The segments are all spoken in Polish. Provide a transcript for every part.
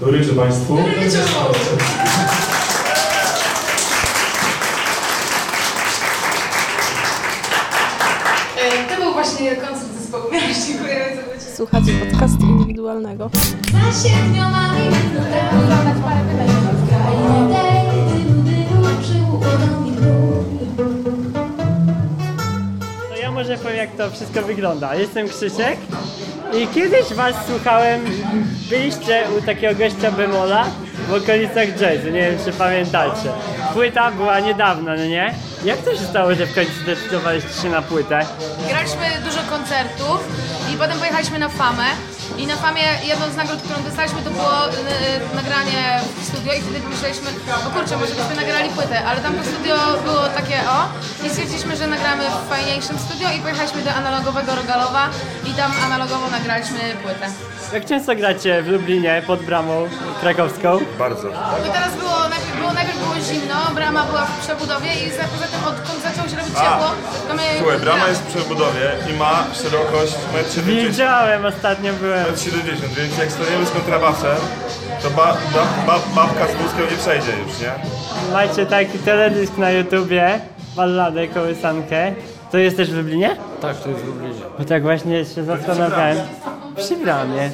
Dobry wieczór Państwu. Dobry wieczór. E, To był właśnie koncert zespołu Miłość. Dziękujemy za udział. Słuchacie podcastu indywidualnego. Za siedmioma minutami W krainie tej dylu dylu Przyłodą mi To ja może powiem jak to wszystko wygląda. Jestem Krzysiek i kiedyś was słuchałem, byliście u takiego gościa Bemola w okolicach jazzu, nie wiem czy pamiętacie. Płyta była niedawno, no nie? Jak to się stało, że w końcu zdecydowaliście się na płytę? Graliśmy dużo koncertów i potem pojechaliśmy na Famę. I na Famie jedną z nagród, którą dostaliśmy, to było y, y, nagranie w studio i wtedy pomyśleliśmy, o kurczę, może byśmy nagrali płytę, ale tam to studio było takie o i stwierdziliśmy, że nagramy w fajniejszym studio i pojechaliśmy do analogowego Rogalowa i tam analogowo nagraliśmy płytę. Jak często gracie w Lublinie pod bramą krakowską? Bardzo. I teraz było, najpierw było, najpierw było zimno, brama była w przebudowie i za- poza tym odkąd zaczęło się robić A, ciepło, to my... Słuchaj, brama jest w przebudowie i ma szerokość 1,70 m. Widziałem, ostatnio byłem. 1,70 więc jak staniemy z kontrabasem, to ba, ba, ba, babka z wózkiem nie przejdzie już, nie? Macie taki teledysk na YouTubie, balladę, kołysankę. To jest też w Lublinie? Tak, to jest w Lublinie. Bo tak właśnie się zastanawiałem. Przy bramie.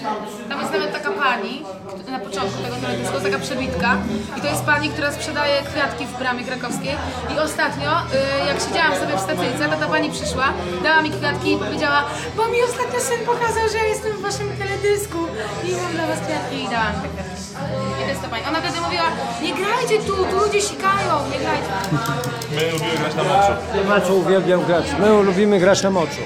Jest nawet taka pani, na początku tego teledysku, taka przebitka i to jest pani, która sprzedaje kwiatki w bramie krakowskiej i ostatnio, y, jak siedziałam sobie w stacyjce, to ta pani przyszła, dała mi kwiatki i powiedziała, bo mi ostatnio syn pokazał, że ja jestem w waszym teledysku i mam dla was kwiatki i dałam te kwiatki. I to jest ta pani. Ona wtedy mówiła, nie grajcie tu, tu ludzie sikają, nie grajcie. My lubimy grać na moczu. Na co uwielbiam grać? My lubimy grać na moczu.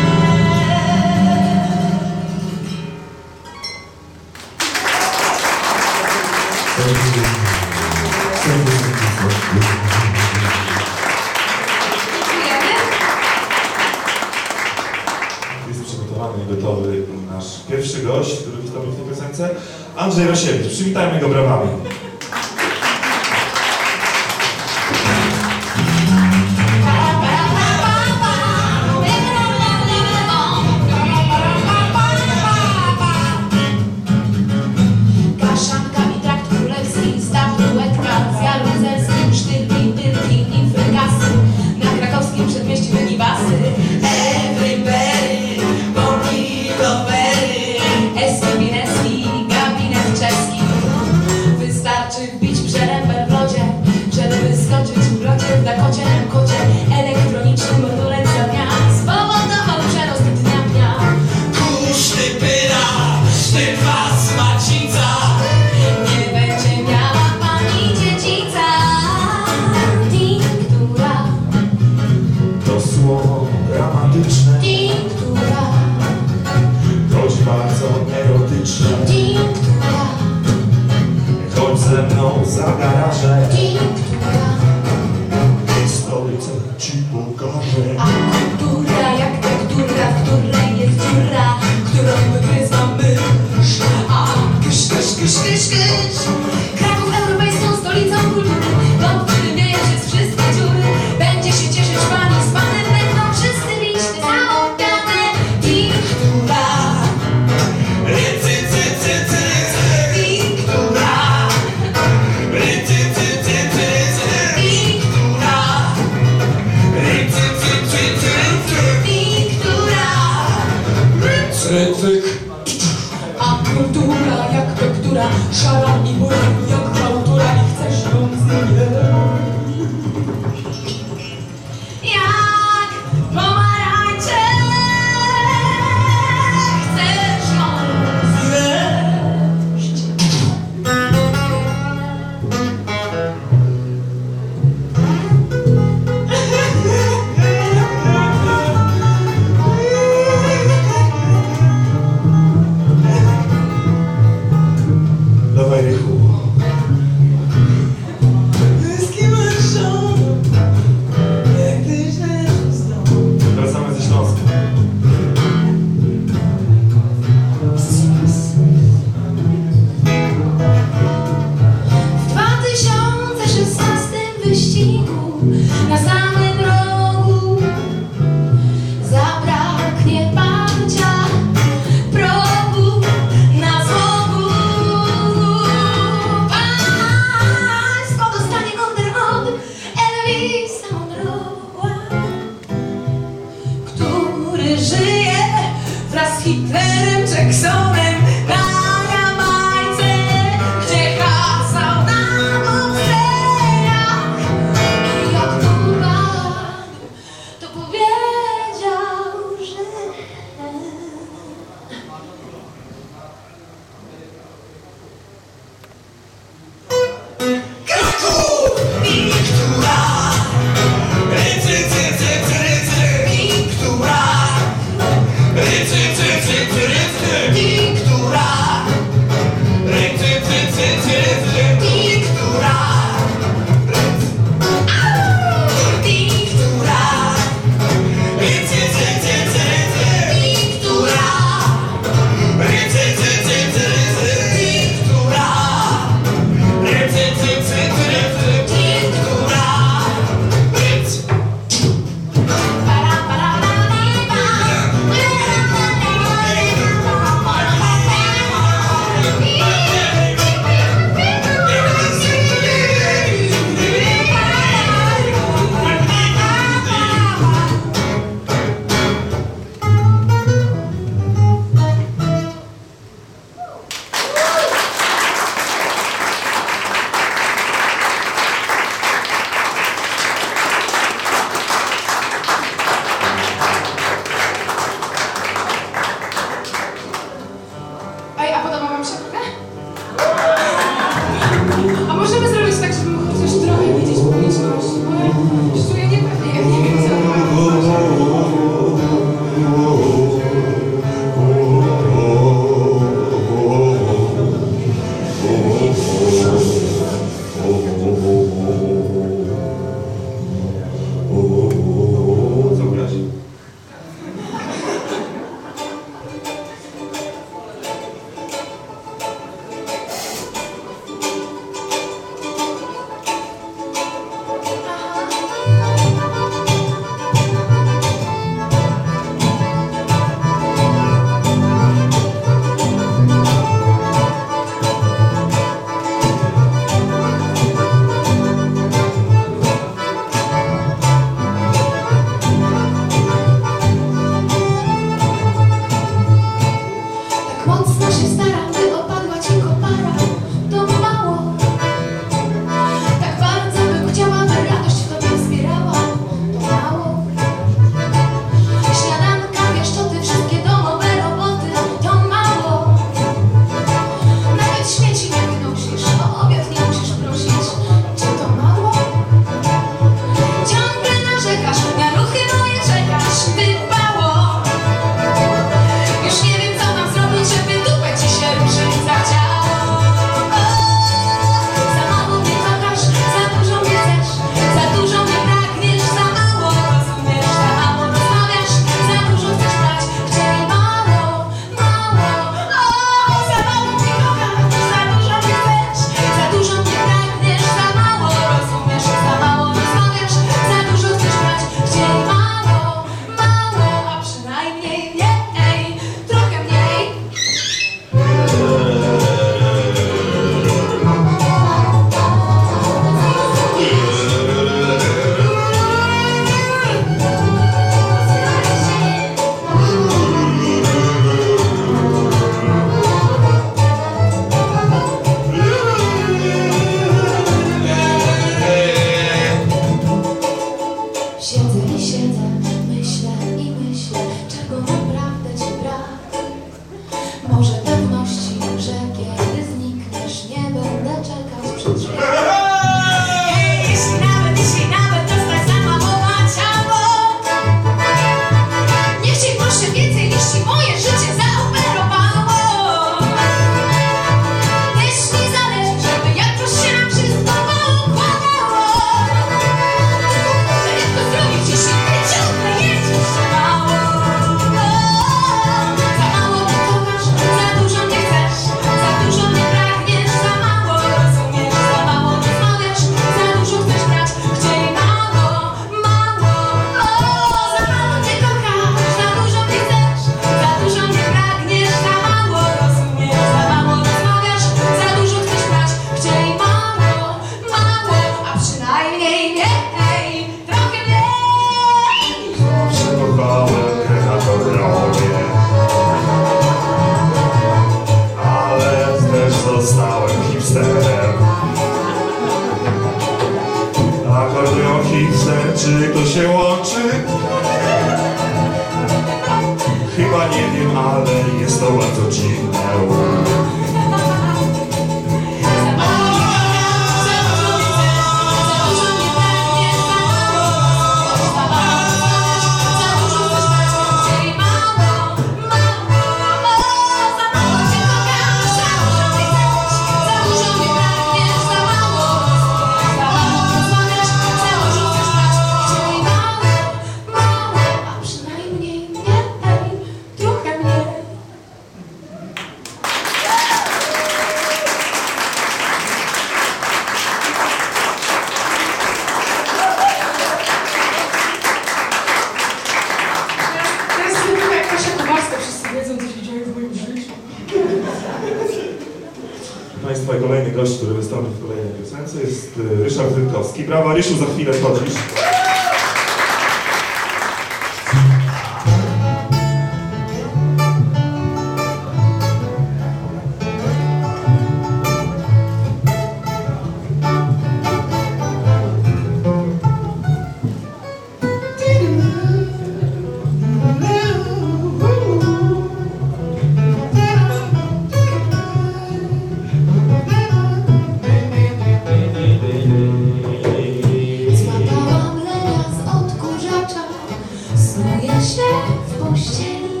się w pościeli.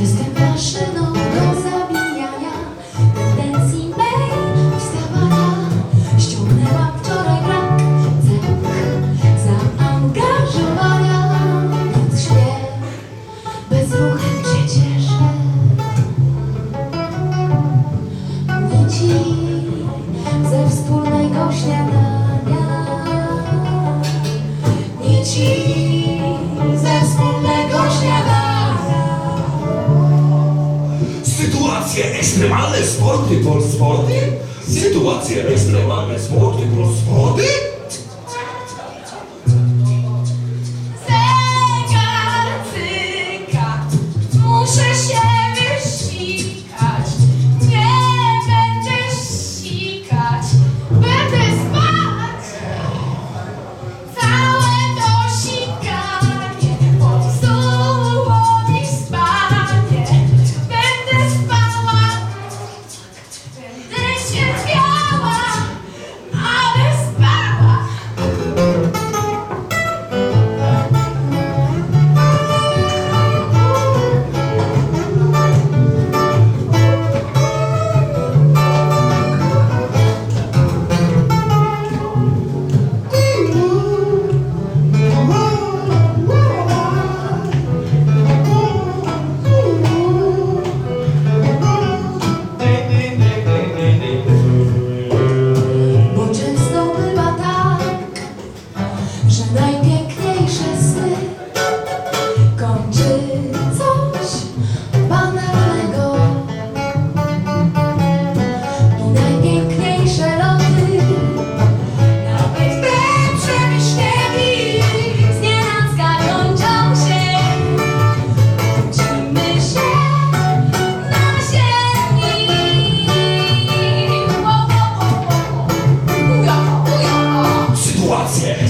Jestem waszym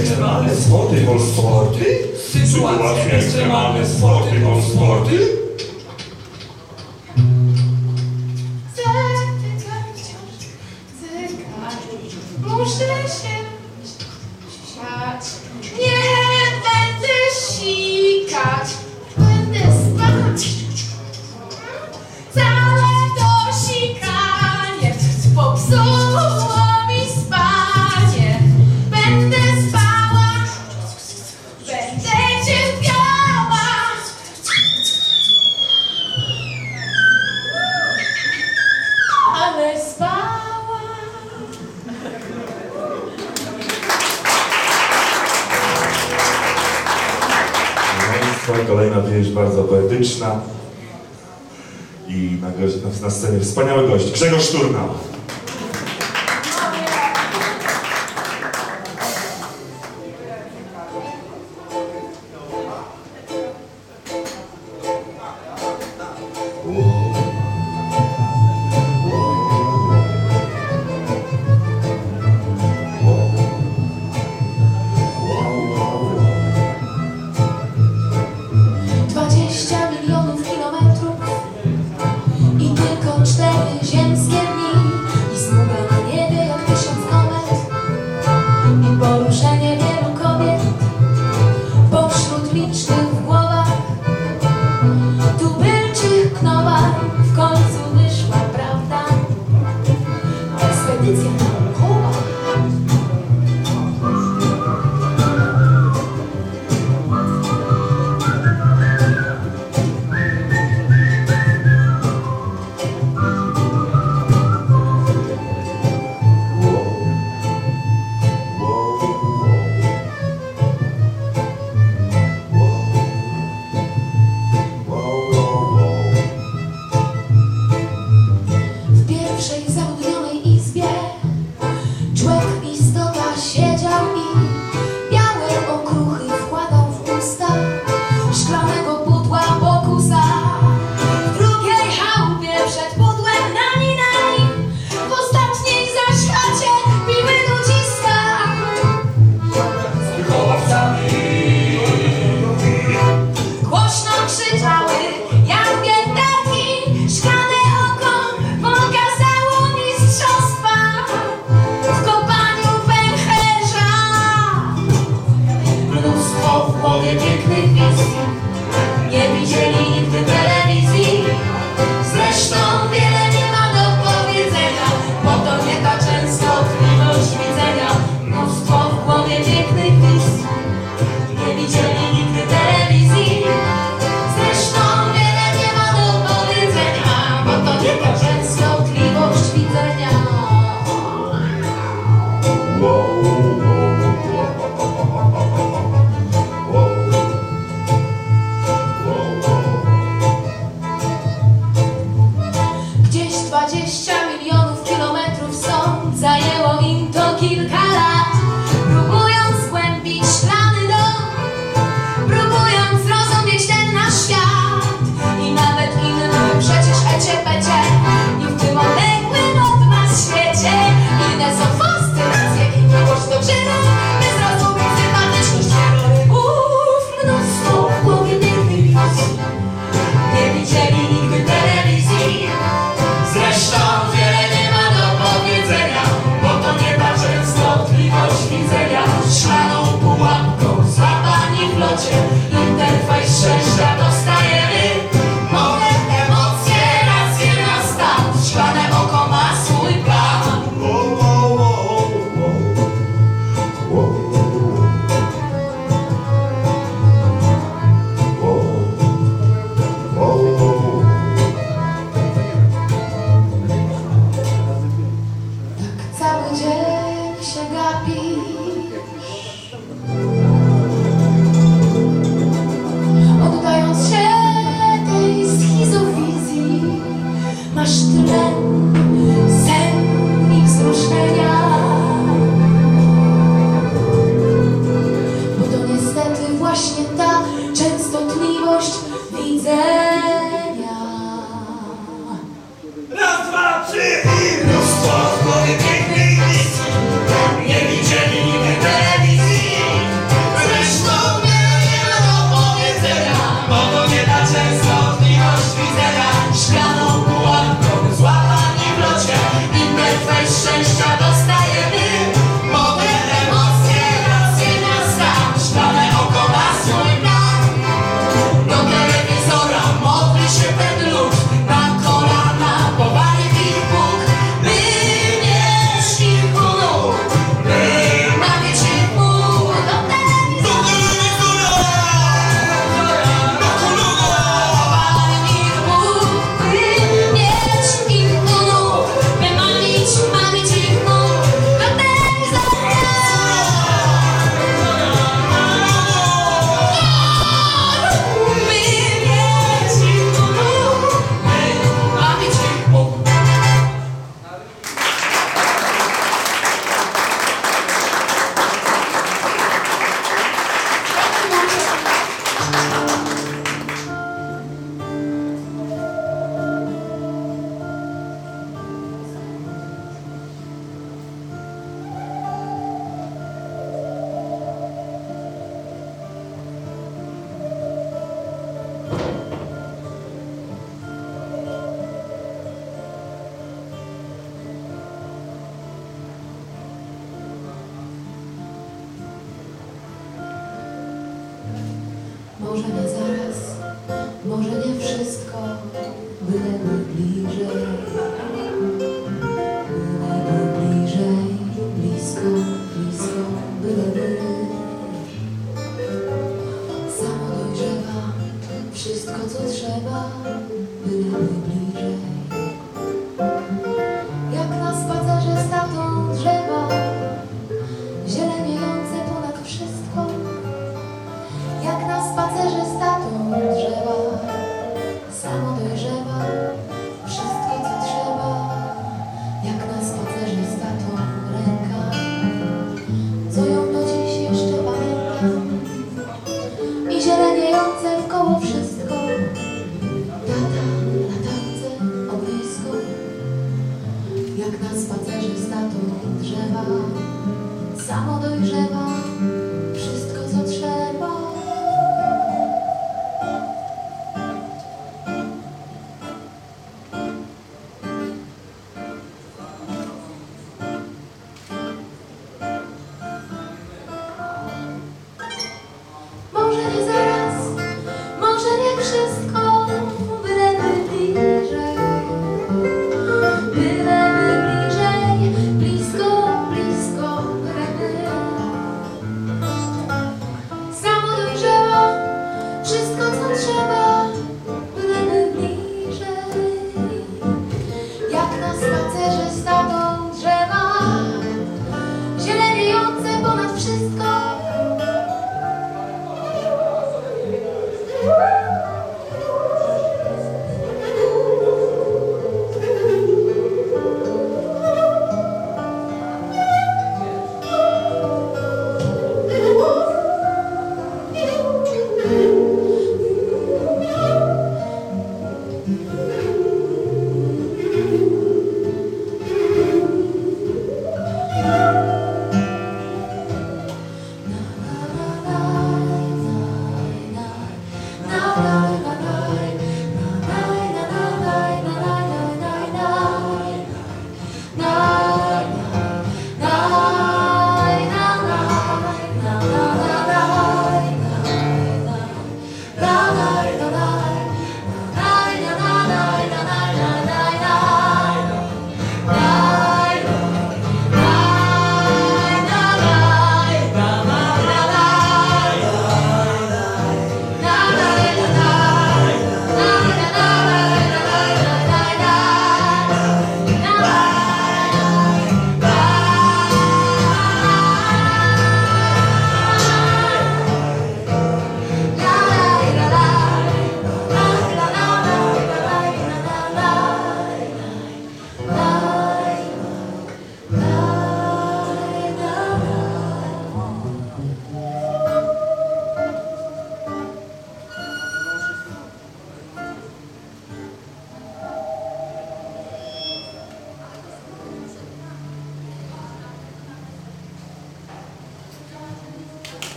ekstremalne sporty, wolsporty? Sytuacja ekstremalne sporty, wolsporty? Może nie zaraz, może nie wszystko, byleby bliżej, byleby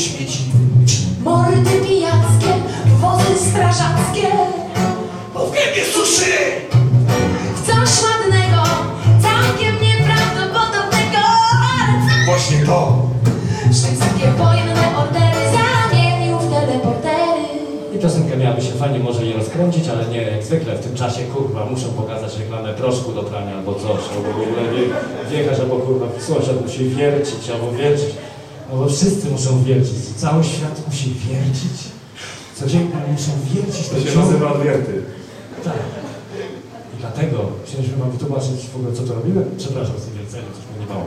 Śmieci Mordy pijackie, wozy strażackie. Bo w gębie suszy! Coś ładnego, całkiem nieprawdopodobnego. Właśnie to. Szwedzkie wojenne ordery zamienił w teleportery. I piosenka miałaby się fajnie może nie rozkręcić, ale nie jak zwykle. W tym czasie kurwa muszą pokazać reklamę proszku do prania albo coś, albo w ogóle wie, wjechać, albo kurwa sąsiad musi wiercić, albo wiercić. No bo wszyscy muszą wiercić, cały świat musi wiercić. Codziennie muszą wiercić To się nazywa odwierty. Tak. I dlatego chcieliśmy wam wytłumaczyć w ogóle co to robimy. Przepraszam z tym wierceniem, coś mnie nie mało.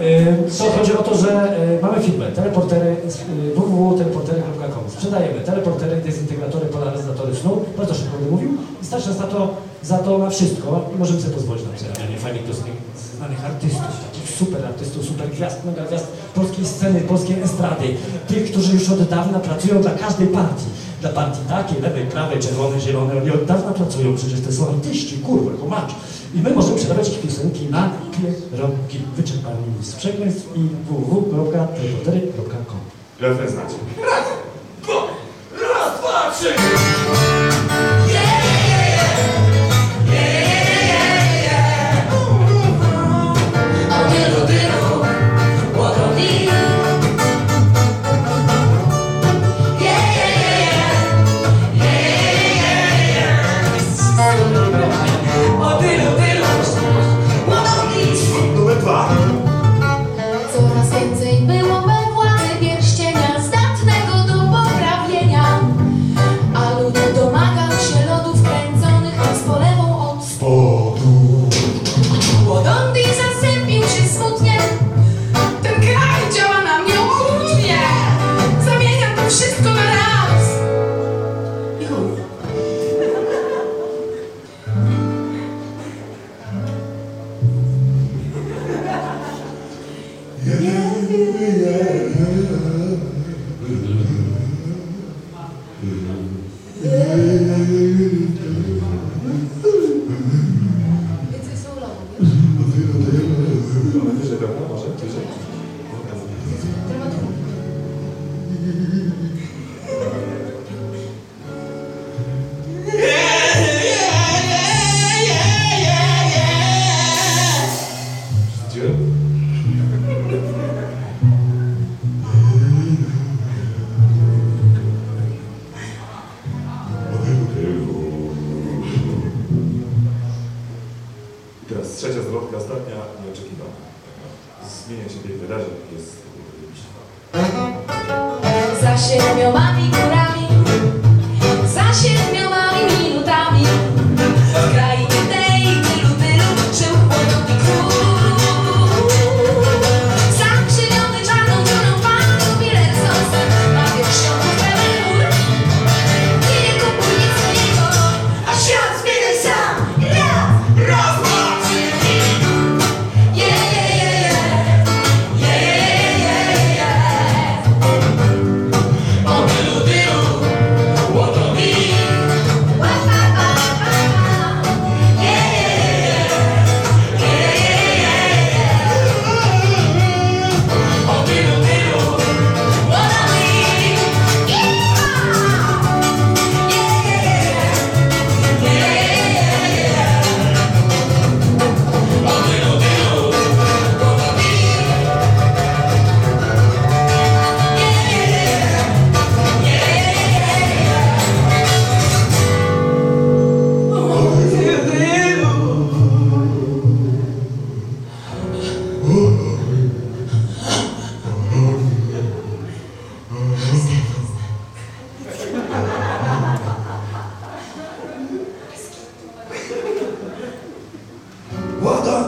Yy, To chodzi o to, że yy, mamy firmę teleportery yy, www.teleportery.com. Sprzedajemy teleportery, dezintegratory, polaryzatory snu. Bardzo szybko mówił. I stać nas za to, za to na wszystko i możemy sobie pozwolić na przerabianie fajnych, piosenek znanych artystów, takich super artystów, super gwiazd, mega gwiazd polskiej sceny, polskiej estrady. Tych, którzy już od dawna pracują dla każdej partii. Dla partii takiej, lewej, prawej, czerwonej, zielonej. Oni od dawna pracują, przecież to są artyści, kurwa, komacz. I my możemy przerabiać ich piosenki na pierogi. Wyczerpany list przekleństw i www.teleportery.com. Refren znacie. Raz, dwa, trzy Hallelujah.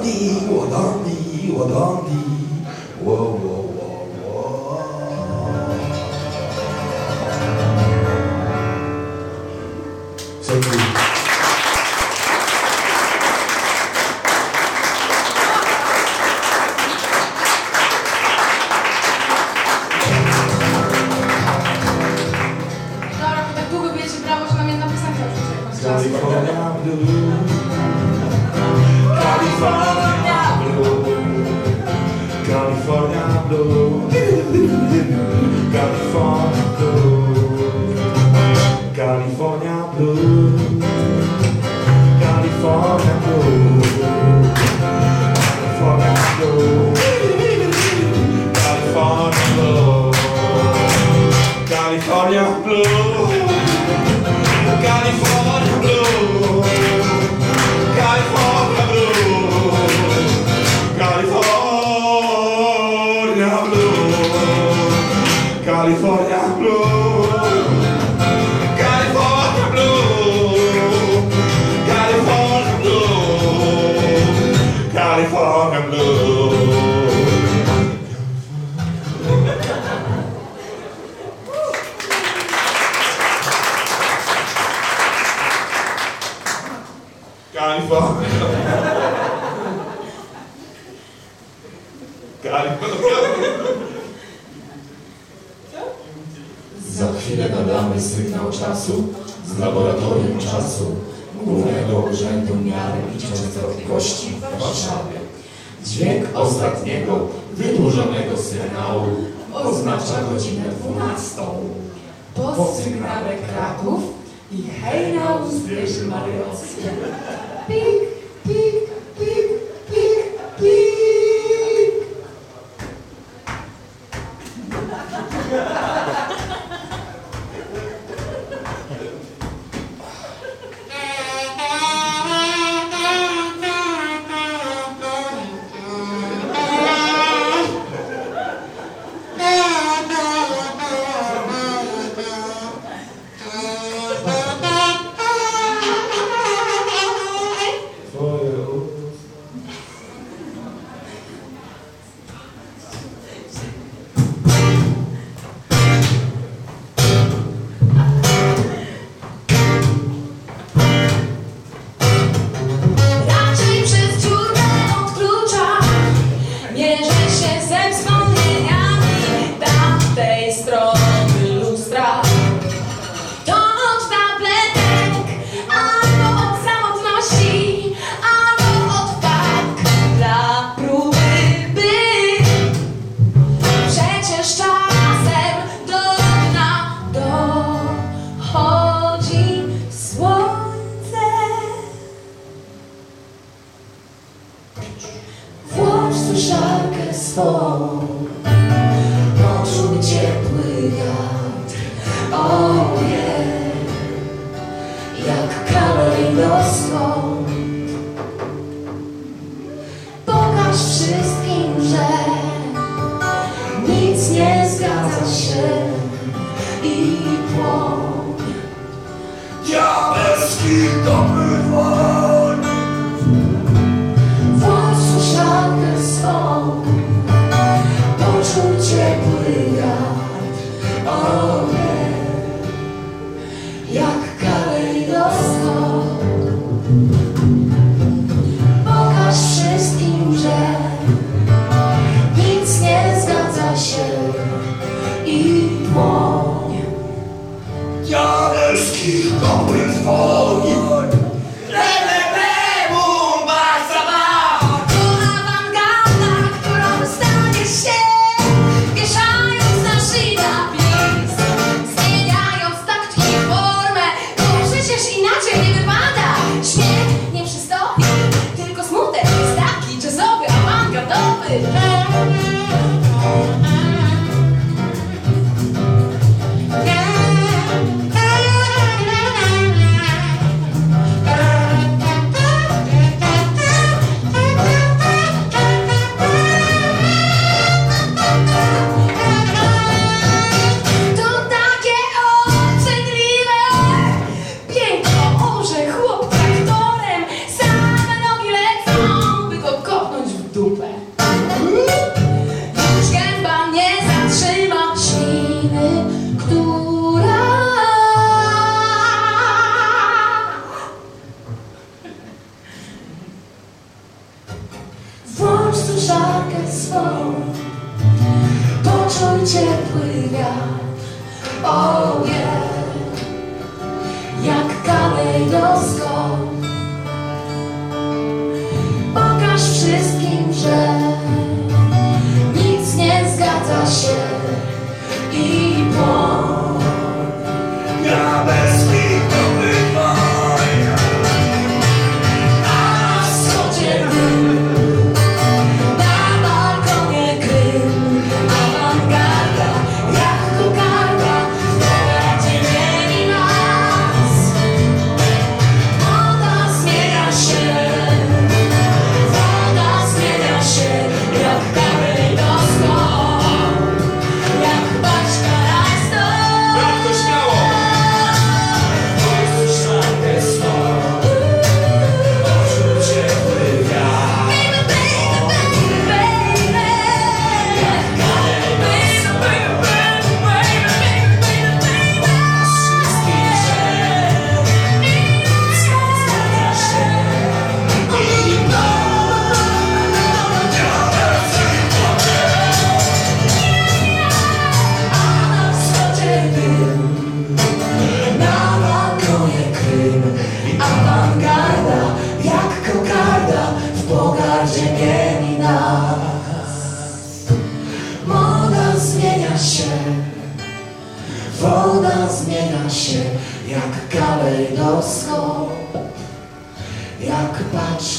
我当滴我当滴我我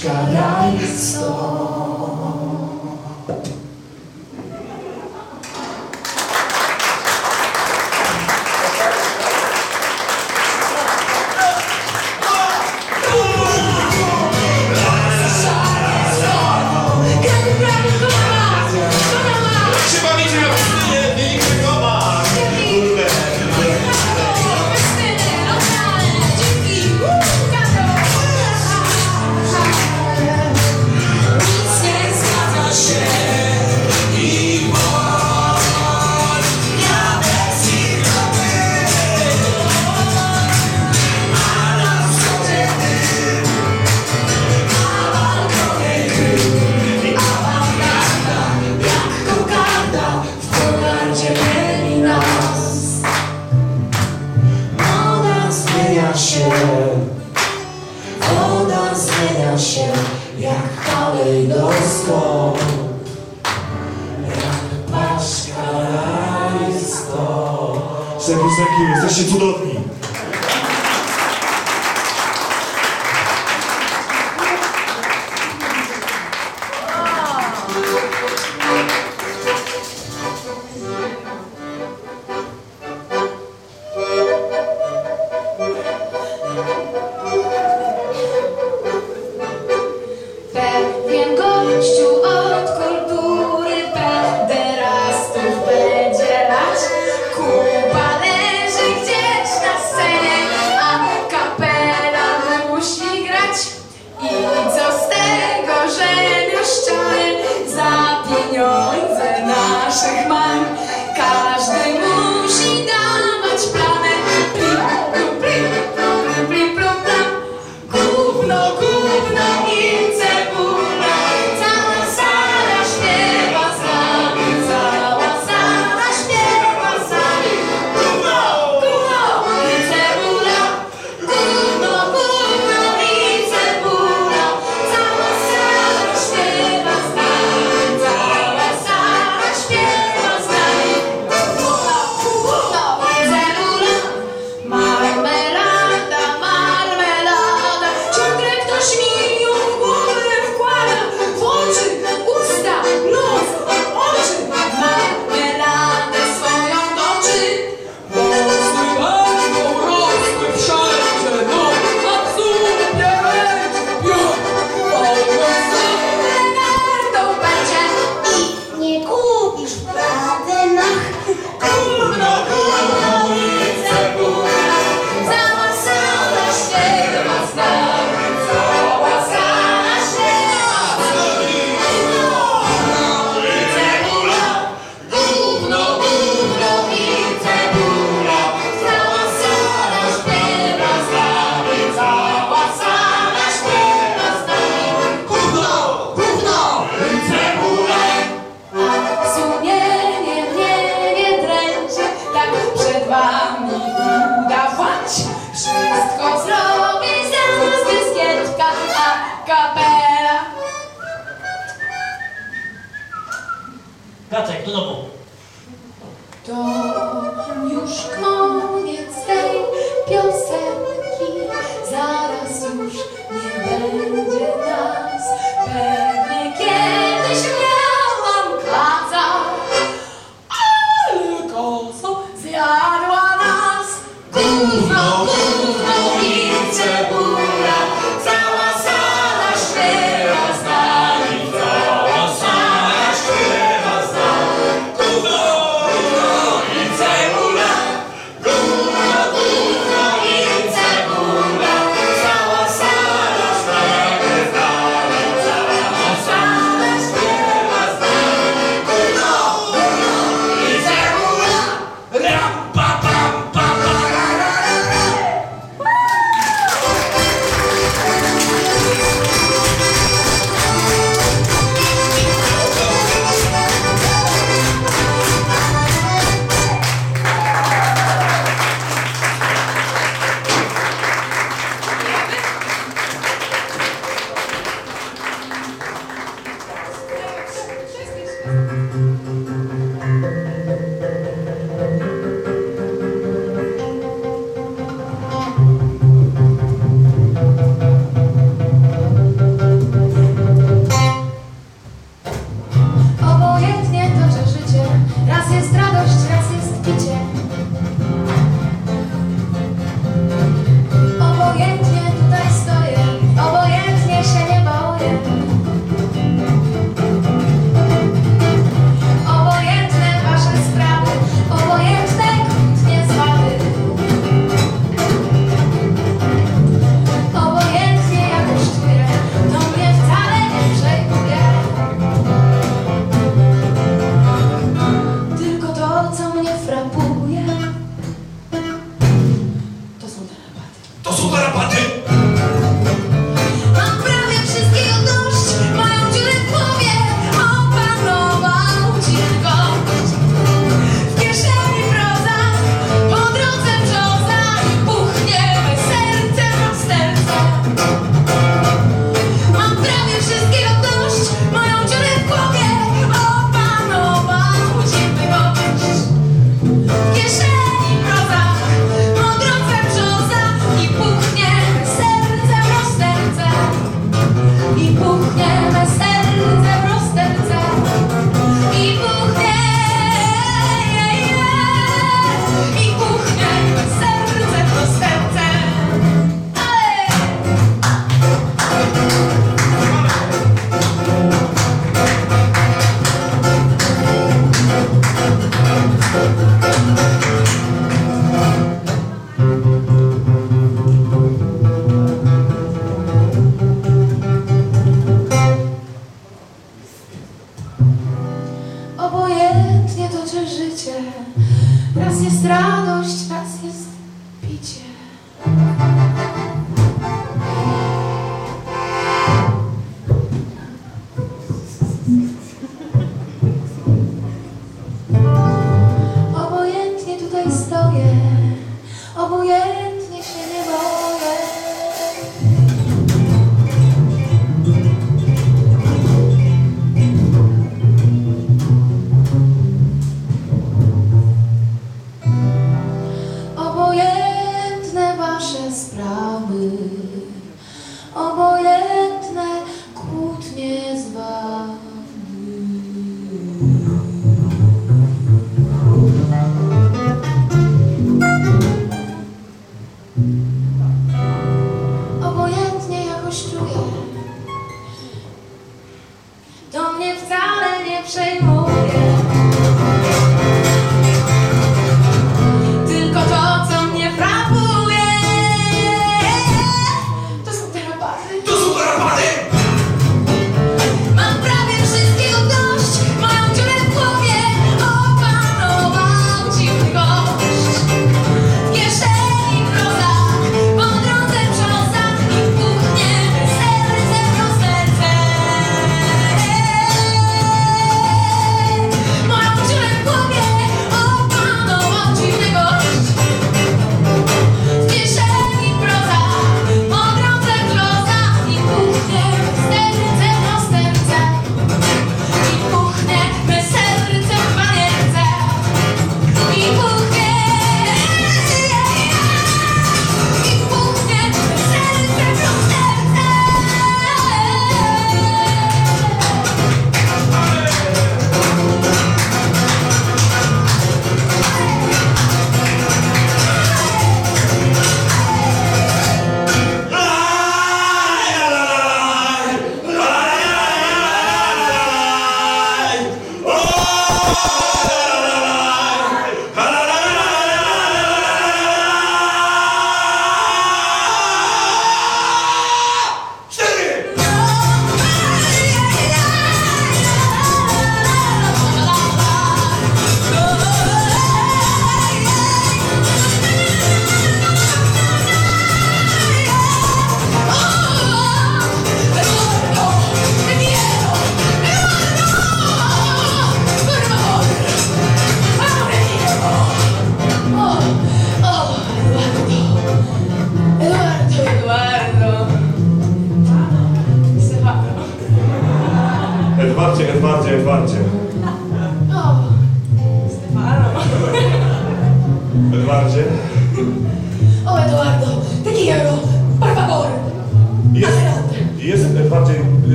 Человеческая история.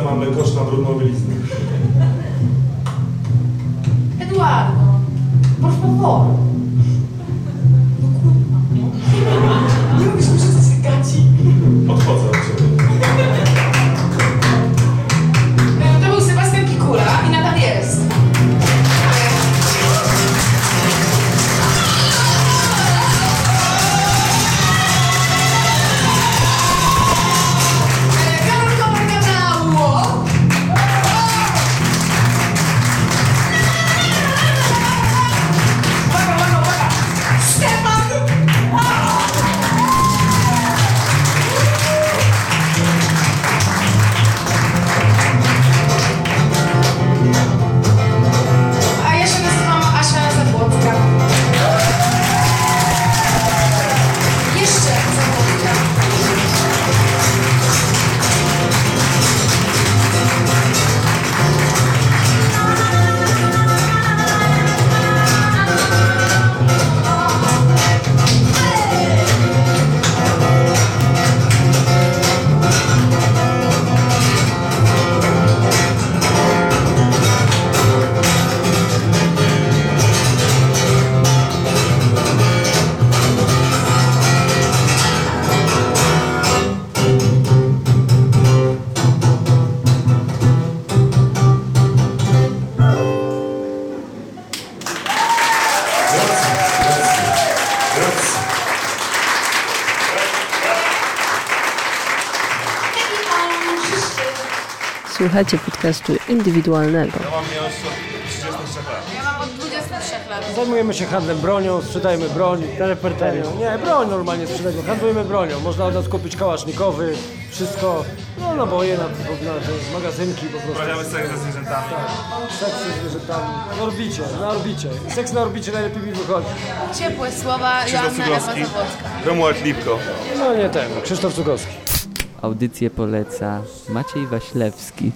rodzice mamy kosz na brudną bieliznę. Eduardo, por favor. No kurwa, no. Nie robisz mi się gaci. Odchodzę od ciebie. Słuchajcie podcastu indywidualnego. Ja mam je lat. Ja mam od 23 lat. Zajmujemy się handlem bronią, sprzedajemy broń. Teleperterią. Nie, broń normalnie sprzedajemy. Handlujemy bronią. Można od nas kupić kałasznikowy, wszystko. No naboje na, na, na magazynki po prostu. Uprawiamy seks ze zwierzętami. Tak, seks ze zwierzętami. Na orbicie, na orbicie. Seks na orbicie najlepiej mi wychodzi. Ciepłe słowa Joanna Ewa Zawodska. Romuald Lipko. No nie ten, Krzysztof Cugowski. Audycję poleca Maciej Waślewski.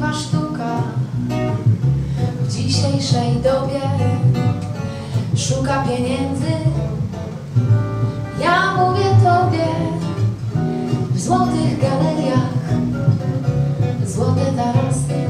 szczęśliwa sztuka w dzisiejszej dobie szuka pieniędzy. Ja mówię tobie w złotych galeriach, złote tarasy.